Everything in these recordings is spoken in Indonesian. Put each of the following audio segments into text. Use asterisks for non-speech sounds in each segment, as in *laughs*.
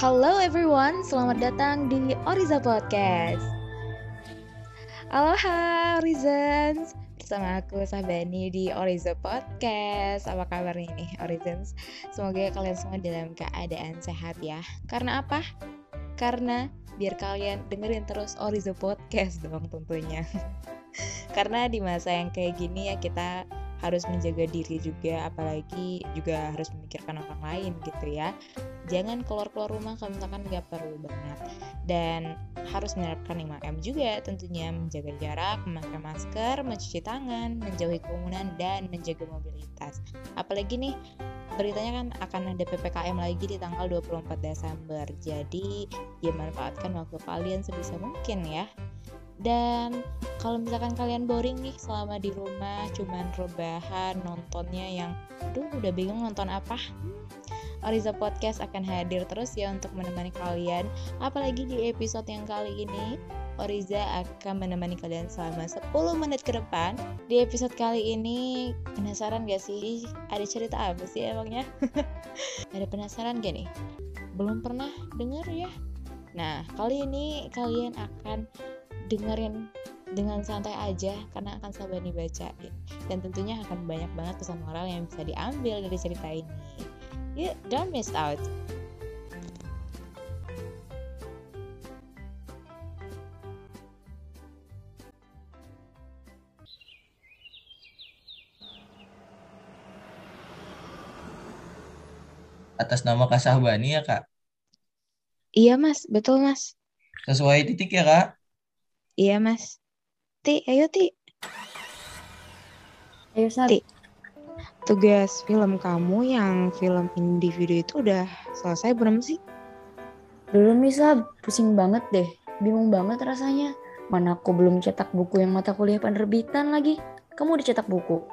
Halo everyone, selamat datang di Oriza Podcast. Aloha Orizons, bersama aku Sabani di Oriza Podcast. Apa kabar nih Orizons? Semoga kalian semua dalam keadaan sehat ya. Karena apa? Karena biar kalian dengerin terus Oriza Podcast dong tentunya. *laughs* Karena di masa yang kayak gini ya kita harus menjaga diri juga apalagi juga harus memikirkan orang lain gitu ya. Jangan keluar-keluar rumah kalau misalkan nggak perlu banget. Dan harus menerapkan 5M juga tentunya menjaga jarak, memakai masker, mencuci tangan, menjauhi kerumunan dan menjaga mobilitas. Apalagi nih beritanya kan akan ada PPKM lagi di tanggal 24 Desember. Jadi ya manfaatkan waktu kalian sebisa mungkin ya dan kalau misalkan kalian boring nih selama di rumah cuman rebahan nontonnya yang aduh udah bingung nonton apa Oriza Podcast akan hadir terus ya untuk menemani kalian apalagi di episode yang kali ini Oriza akan menemani kalian selama 10 menit ke depan Di episode kali ini penasaran gak sih ada cerita apa sih emangnya? *laughs* ada penasaran gak nih? Belum pernah denger ya? Nah kali ini kalian akan dengerin dengan santai aja karena akan Sabani bacain dan tentunya akan banyak banget pesan moral yang bisa diambil dari cerita ini. You don't miss out. Atas nama Kak Sahbani ya kak? Iya mas, betul mas. Sesuai titik ya kak? Iya mas. Ti, ayo Ti. Ayo Sab. Ti. Tugas film kamu yang film individu itu udah selesai belum sih? Belum nih Sab, pusing banget deh. Bingung banget rasanya. Mana aku belum cetak buku yang mata kuliah penerbitan lagi. Kamu udah cetak buku?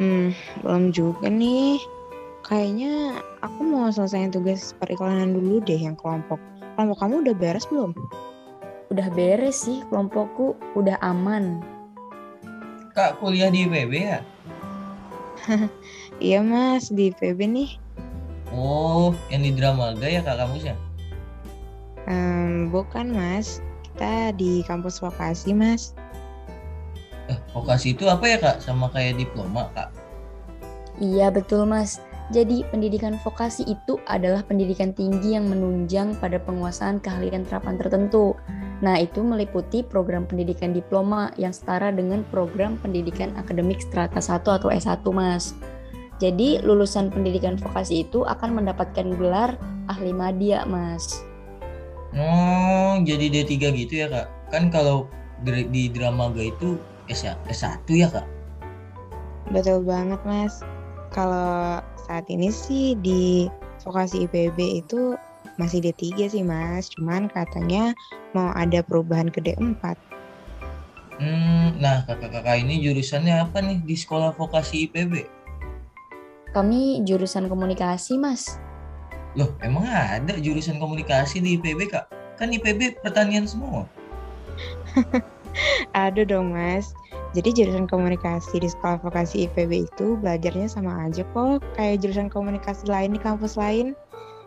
Hmm, belum juga nih. Kayaknya aku mau selesaiin tugas periklanan dulu deh yang kelompok. Kelompok kamu udah beres belum? Udah beres sih kelompokku, udah aman. Kak kuliah di IPB ya? Iya mas, di PB nih. Oh, yang di Dramaga ya kak kampusnya? Hmm, bukan mas, kita di kampus vokasi mas. Eh, vokasi itu apa ya kak? Sama kayak diploma kak? Iya betul mas. Jadi pendidikan vokasi itu adalah pendidikan tinggi yang menunjang pada penguasaan keahlian terapan tertentu. Nah, itu meliputi program pendidikan diploma yang setara dengan program pendidikan akademik strata 1 atau S1, Mas. Jadi, lulusan pendidikan vokasi itu akan mendapatkan gelar ahli madya, Mas. Oh, jadi D3 gitu ya kak? Kan kalau di di Dramaga itu S S1 ya kak? Betul banget mas. Kalau saat ini sih di vokasi IPB itu masih D3 sih mas. Cuman katanya mau ada perubahan ke D4. Hmm, nah kakak-kakak ini jurusannya apa nih di sekolah vokasi IPB? Kami jurusan komunikasi, Mas. Loh, emang ada jurusan komunikasi di IPB kak? Kan IPB pertanian semua. *laughs* Ada dong mas. Jadi jurusan komunikasi di sekolah vokasi IPB itu belajarnya sama aja kok kayak jurusan komunikasi lain di kampus lain.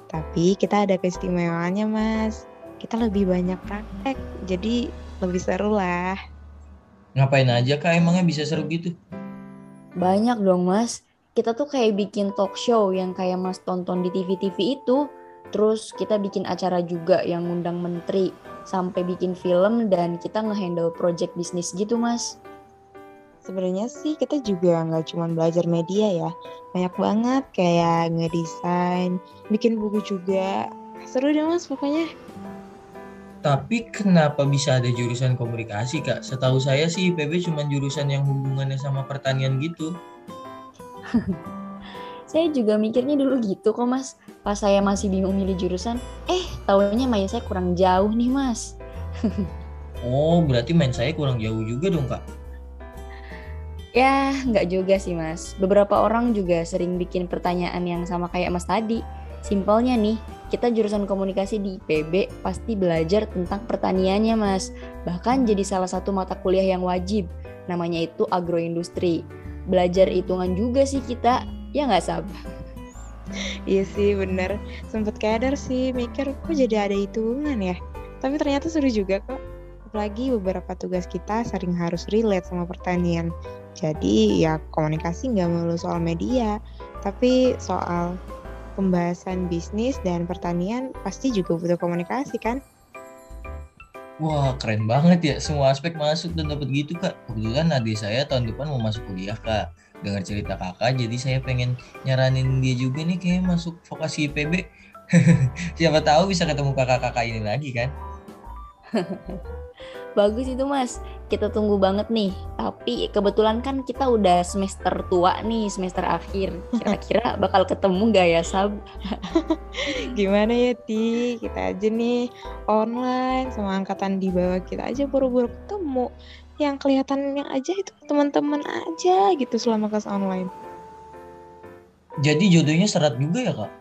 Tapi kita ada keistimewaannya mas. Kita lebih banyak praktek, jadi lebih seru lah. Ngapain aja kak emangnya bisa seru gitu? Banyak dong, Mas. Kita tuh kayak bikin talk show yang kayak Mas tonton di TV-TV itu. Terus kita bikin acara juga yang ngundang menteri. Sampai bikin film dan kita ngehandle project bisnis gitu, Mas. Sebenarnya sih kita juga nggak cuma belajar media ya, banyak banget kayak ngedesain, bikin buku juga. Seru deh mas pokoknya. Tapi kenapa bisa ada jurusan komunikasi kak? Setahu saya sih IPB cuma jurusan yang hubungannya sama pertanian gitu. *laughs* Saya juga mikirnya dulu gitu kok, Mas. Pas saya masih bingung milih jurusan, eh tahunya main saya kurang jauh nih, Mas. *laughs* Oh, berarti main saya kurang jauh juga dong kak? Ya, nggak juga sih, Mas. Beberapa orang juga sering bikin pertanyaan yang sama kayak Mas tadi. Simpelnya nih, kita jurusan komunikasi di IPB pasti belajar tentang pertaniannya, Mas. Bahkan jadi salah satu mata kuliah yang wajib. Namanya itu agroindustri. Belajar hitungan juga sih kita, ya nggak Sab? iya sih bener sempet kadar sih mikir kok jadi ada hitungan ya tapi ternyata seru juga kok apalagi beberapa tugas kita sering harus relate sama pertanian jadi ya komunikasi nggak melulu soal media tapi soal pembahasan bisnis dan pertanian pasti juga butuh komunikasi kan Wah keren banget ya semua aspek masuk dan dapat gitu kak. Kebetulan adik saya tahun depan mau masuk kuliah kak. Dengar cerita kakak jadi saya pengen nyaranin dia juga nih kayak masuk vokasi IPB. *laughs* Siapa tahu bisa ketemu kakak-kakak ini lagi kan. *laughs* Bagus itu mas, kita tunggu banget nih. Tapi kebetulan kan kita udah semester tua nih, semester akhir. Kira-kira *laughs* bakal ketemu gak ya Sab? *laughs* Gimana ya Ti, kita aja nih online sama angkatan di bawah kita aja buru-buru ketemu. Yang kelihatannya aja itu teman-teman aja gitu selama kelas online. Jadi jodohnya seret juga ya kak?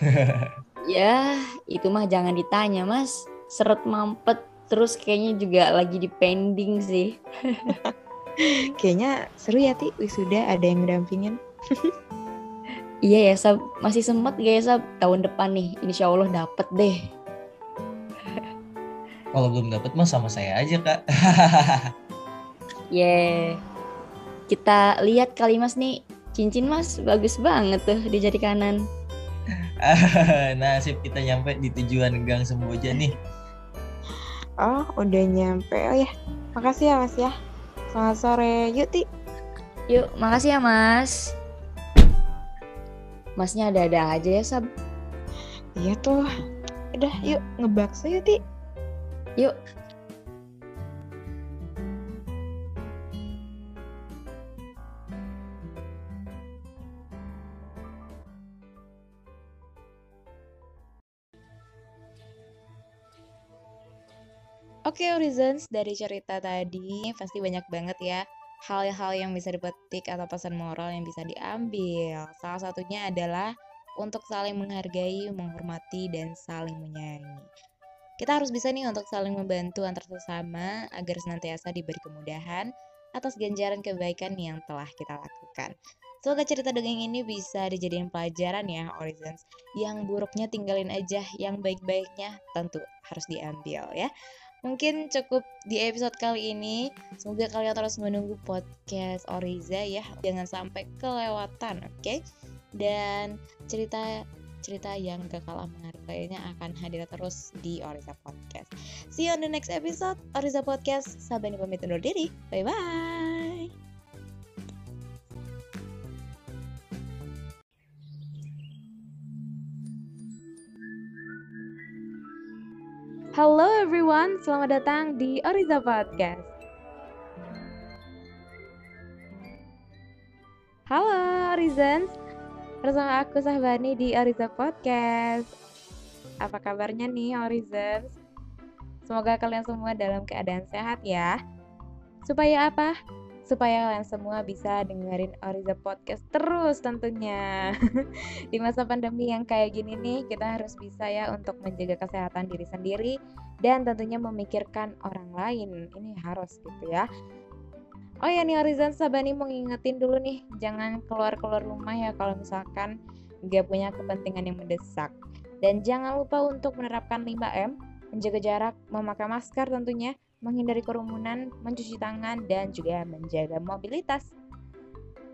*laughs* ya, itu mah jangan ditanya mas. Seret mampet terus kayaknya juga lagi di pending sih. *laughs* kayaknya seru ya Ti, wisuda ada yang mendampingin. *laughs* iya ya, Sab. Masih sempat gak ya, Sab? Tahun depan nih, insya Allah dapet deh. *laughs* Kalau belum dapet mah sama saya aja, Kak. yeah. Kita lihat kali Mas nih, cincin Mas bagus banget tuh di jari kanan. Nasib kita nyampe di tujuan Gang Semboja nih. Oh, udah nyampe. Oh ya, makasih ya Mas ya. Selamat sore. Yuk, Ti. Yuk, makasih ya Mas. Masnya ada-ada aja ya, Sab. Iya tuh. Udah, yuk ngebakso yuk, Ti. Yuk. Oke okay, Horizons, dari cerita tadi pasti banyak banget ya hal-hal yang bisa dipetik atau pesan moral yang bisa diambil. Salah satunya adalah untuk saling menghargai, menghormati, dan saling menyayangi. Kita harus bisa nih untuk saling membantu antar sesama agar senantiasa diberi kemudahan atas ganjaran kebaikan yang telah kita lakukan. Semoga cerita dongeng ini bisa dijadikan pelajaran ya Horizons. Yang buruknya tinggalin aja, yang baik-baiknya tentu harus diambil ya. Mungkin cukup di episode kali ini. Semoga kalian terus menunggu podcast Oriza ya. Jangan sampai kelewatan, oke? Okay? Dan cerita cerita yang gak kalah menarik lainnya akan hadir terus di Oriza Podcast. See you on the next episode Oriza Podcast. Sabani pamit undur diri. Bye bye. Halo everyone, selamat datang di Oriza Podcast. Halo Orizans, bersama aku Sahbani di Oriza Podcast. Apa kabarnya nih Orizans? Semoga kalian semua dalam keadaan sehat ya. Supaya apa? Supaya kalian semua bisa dengerin Oriza Podcast terus tentunya. *laughs* Di masa pandemi yang kayak gini nih, kita harus bisa ya untuk menjaga kesehatan diri sendiri dan tentunya memikirkan orang lain. Ini harus gitu ya. Oh ya nih Orizan Sabani mau ngingetin dulu nih, jangan keluar-keluar rumah ya kalau misalkan nggak punya kepentingan yang mendesak. Dan jangan lupa untuk menerapkan 5M, menjaga jarak, memakai masker tentunya, menghindari kerumunan, mencuci tangan, dan juga menjaga mobilitas.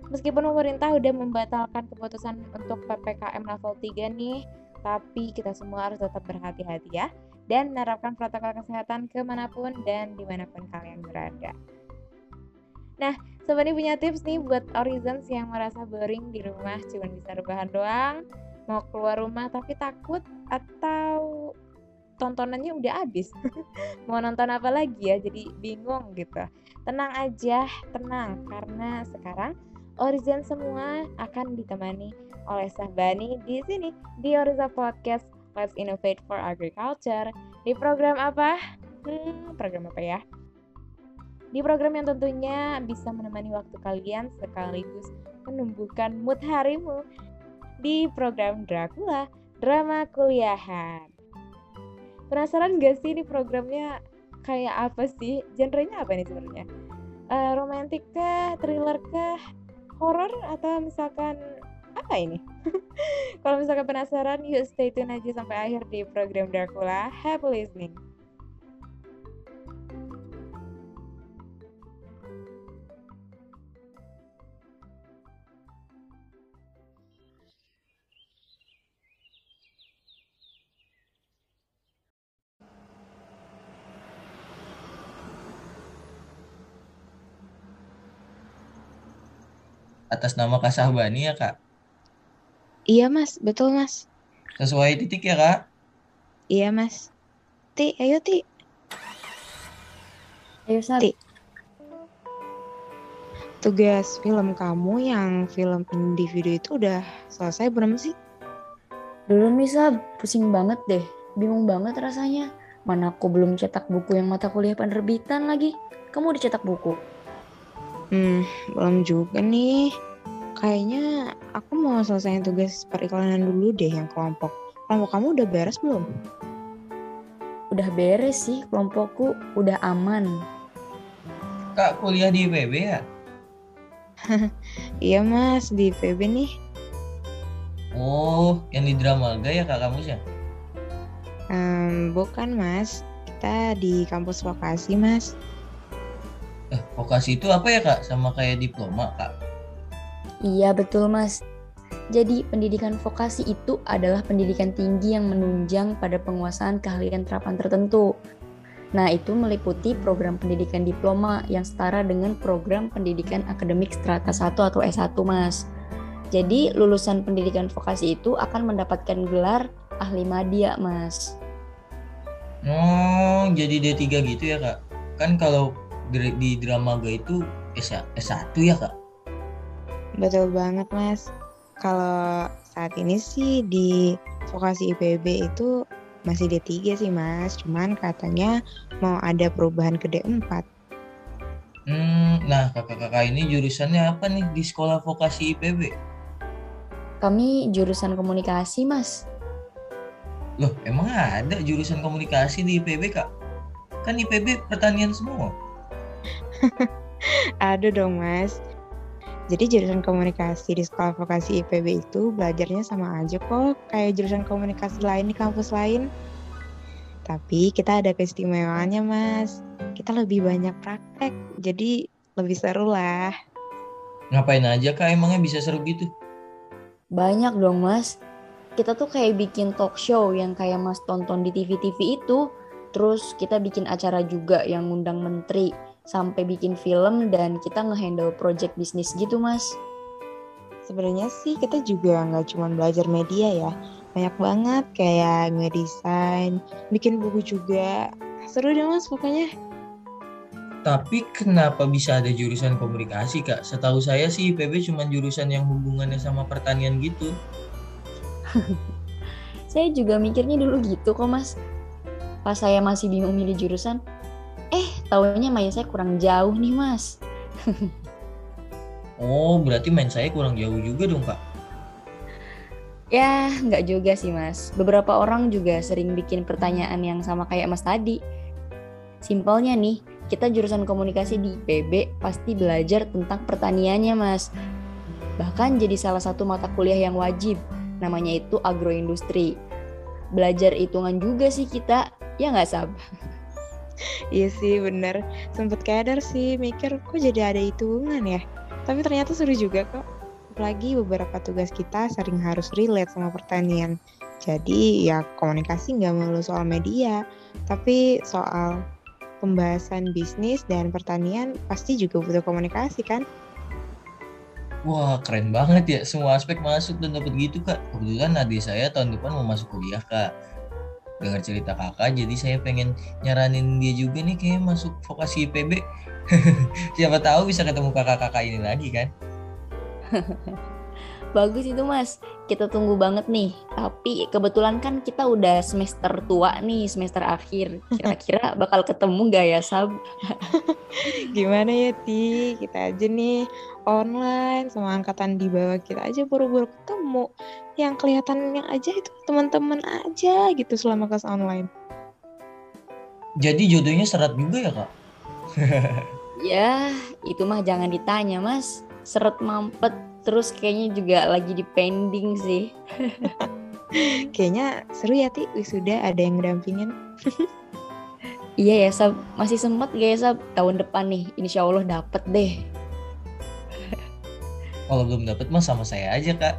Meskipun pemerintah udah membatalkan keputusan untuk PPKM level 3 nih, tapi kita semua harus tetap berhati-hati ya, dan menerapkan protokol kesehatan ke mana pun dan di mana pun kalian berada. Nah, sebenarnya punya tips nih buat Orizons yang merasa boring di rumah, cuma bisa rebahan doang, mau keluar rumah tapi takut atau tontonannya udah habis. *laughs* Mau nonton apa lagi ya? Jadi bingung gitu. Tenang aja tenang. Karena sekarang Orizen semua akan ditemani oleh Sahbani di sini di Oriza Podcast. Let's Innovate for Agriculture. Di program apa? Hmm, program apa ya? Di program yang tentunya bisa menemani waktu kalian sekaligus menumbuhkan mood harimu. Di program Dracula Drama Kuliahan. Penasaran gak sih ini programnya kayak apa sih? Genrenya apa nih sebenarnya? Uh, romantik kah, thriller kah, horror atau misalkan apa ini? *laughs* Kalau misalkan penasaran, yuk stay tune aja sampai akhir di program Dracula. Happy listening. Atas nama Kak Sahbani ya kak? Iya mas, betul mas. Sesuai titik ya kak? Iya mas. Ti, ayo Ti. Ayo Sab. Ti. Tugas film kamu yang film individu itu udah selesai belum sih? Belum nih Sab, pusing banget deh. Bingung banget rasanya. Mana aku belum cetak buku yang mata kuliah penerbitan lagi. Kamu udah cetak buku? Hmm, belum juga nih. Kayaknya aku mau selesaiin tugas periklanan dulu deh yang kelompok. Kelompok kamu udah beres belum? Udah beres sih kelompokku, udah aman. Kak kuliah di IPB ya? *laughs* Iya mas, di PB nih. Oh, yang di Dramaga ya kak kamu ya? Em, bukan mas, kita di kampus vokasi mas. Vokasi itu apa ya kak? Sama kayak diploma kak? Iya betul mas. Jadi pendidikan vokasi itu adalah pendidikan tinggi yang menunjang pada penguasaan keahlian terapan tertentu. Nah itu meliputi program pendidikan diploma yang setara dengan program pendidikan akademik strata 1 atau S1 mas. Jadi lulusan pendidikan vokasi itu akan mendapatkan gelar ahli madya mas. Oh, jadi D3 gitu ya kak? Kan kalau di, di Dramaga itu S, S1 ya kak? Betul banget mas. Kalau saat ini sih di vokasi IPB itu masih D3 sih mas. Cuman katanya mau ada perubahan ke D4. Hmm, nah kakak-kakak ini jurusannya apa nih di sekolah vokasi IPB? Kami jurusan komunikasi mas. Loh, emang ada jurusan komunikasi di IPB kak? Kan IPB pertanian semua. *laughs* Ada dong mas. Jadi jurusan komunikasi di sekolah vokasi IPB itu belajarnya sama aja kok kayak jurusan komunikasi lain di kampus lain. Tapi kita ada keistimewaannya mas. Kita lebih banyak praktek, jadi lebih seru lah. Ngapain aja kak emangnya bisa seru gitu? Banyak dong mas. Kita tuh kayak bikin talk show yang kayak mas tonton di TV-TV itu. Terus kita bikin acara juga yang ngundang menteri. Sampai bikin film dan kita ngehandle project bisnis gitu mas. Sebenarnya sih kita juga nggak cuma belajar media ya. Banyak banget kayak ngedesain, bikin buku juga. Seru deh mas pokoknya. Tapi kenapa bisa ada jurusan komunikasi kak? Setahu saya sih IPB cuma jurusan yang hubungannya sama pertanian gitu. *laughs* Saya juga mikirnya dulu gitu kok mas. Pas saya masih bingung milih jurusan, eh taunya main saya kurang jauh nih mas. *laughs* Oh, berarti main saya kurang jauh juga dong kak. Ya, nggak juga sih mas. Beberapa orang juga sering bikin pertanyaan yang sama kayak mas tadi. Simpelnya nih, kita jurusan komunikasi di IPB pasti belajar tentang pertaniannya mas. Bahkan jadi salah satu mata kuliah yang wajib, namanya itu agroindustri. Belajar hitungan juga sih kita, ya nggak Sab? *laughs* Iya sih bener. Sempet kadar sih mikir kok jadi ada hitungan ya. Tapi ternyata seru juga kok. Apalagi beberapa tugas kita sering harus relate sama pertanian. Jadi ya komunikasi nggak melulu soal media, tapi soal pembahasan bisnis dan pertanian pasti juga butuh komunikasi kan? Wah, keren banget ya. Semua aspek masuk dan dapat gitu, Kak. Kebetulan adik saya tahun depan mau masuk kuliah, Kak. Dengar cerita kakak, jadi saya pengen nyaranin dia juga nih kayak masuk vokasi IPB. *laughs* Siapa tahu bisa ketemu kakak-kakak ini lagi kan? *laughs* Bagus itu mas, kita tunggu banget nih. Tapi kebetulan kan kita udah semester tua nih, semester akhir. Kira-kira *laughs* bakal ketemu gak ya Sab? *laughs* Gimana ya Ti? Kita aja nih online sama angkatan di bawah kita aja buru-buru ketemu. Yang kelihatannya aja itu teman-teman aja gitu selama kelas online. Jadi jodohnya serat juga ya, Kak? *laughs* Ya, itu mah jangan ditanya mas. seret mampet terus kayaknya juga lagi di pending sih. *laughs* Kayaknya seru ya Ti, wisuda ada yang ngedampingin. *laughs* iya ya Sab, masih sempet gak ya Sab tahun depan nih, insya Allah dapet deh. *laughs* Kalau belum dapet mah sama saya aja kak.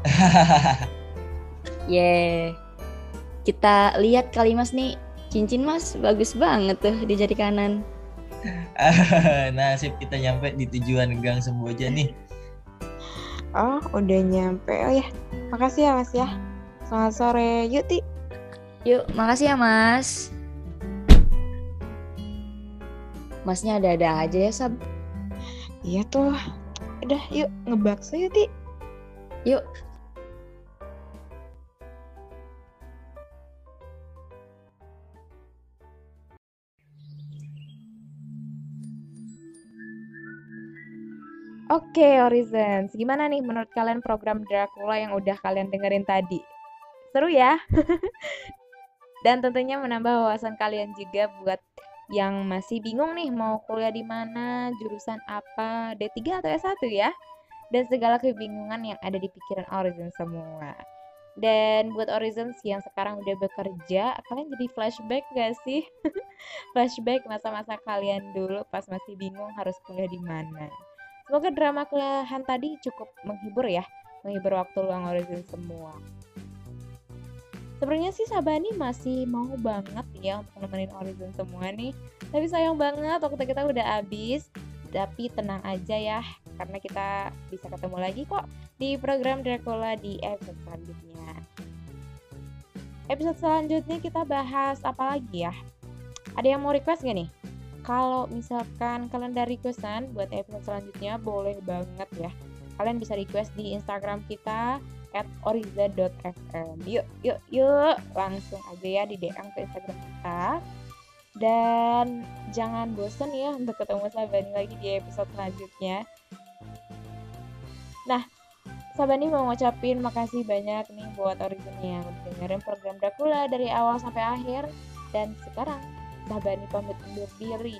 Yeay. Kita lihat kali mas nih, cincin mas bagus banget tuh di jari kanan. Nasib kita nyampe di tujuan gang Semboja nih. Oh, udah nyampe. Oh ya, makasih ya Mas ya. Selamat sore. Yuk, Ti. Yuk, makasih ya mas. Masnya ada-ada aja ya Sab. Iya tuh. Udah, yuk ngebakso yuk, Ti. Yuk. Oke, Horizons. Gimana nih menurut kalian program Dracula yang udah kalian dengerin tadi? Seru ya? *laughs* Dan tentunya menambah wawasan kalian juga buat yang masih bingung nih mau kuliah di mana, jurusan apa, D3 atau S1 ya? Dan segala kebingungan yang ada di pikiran Horizons semua. Dan buat Horizons yang sekarang udah bekerja, kalian jadi flashback gak sih? *laughs* flashback masa-masa kalian dulu pas masih bingung harus kuliah di mana. Semoga drama kuliahan tadi cukup menghibur ya, menghibur waktu luang Horizon semua. Sebenarnya sih Sabani masih mau banget ya untuk nemenin Horizon semua nih. Tapi sayang banget waktu kita udah habis. Tapi tenang aja ya, karena kita bisa ketemu lagi kok di program Dracula di episode selanjutnya. Episode selanjutnya kita bahas apa lagi ya? Ada yang mau request gak nih? Kalau misalkan kalian ada requestan buat episode selanjutnya boleh banget ya. Kalian bisa request di Instagram kita at oriza.fm yuk yuk yuk. Langsung aja ya di DM ke Instagram kita. Dan jangan bosen ya untuk ketemu Sabani lagi di episode selanjutnya. Nah Sabani mau ngucapin makasih banyak nih buat Orizen yang dengerin program Dracula dari awal sampai akhir. Dan sekarang Tabani pamit undur diri.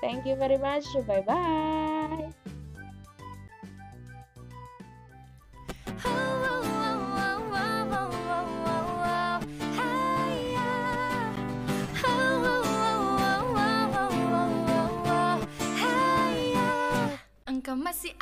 Thank you very much. Bye-bye. masih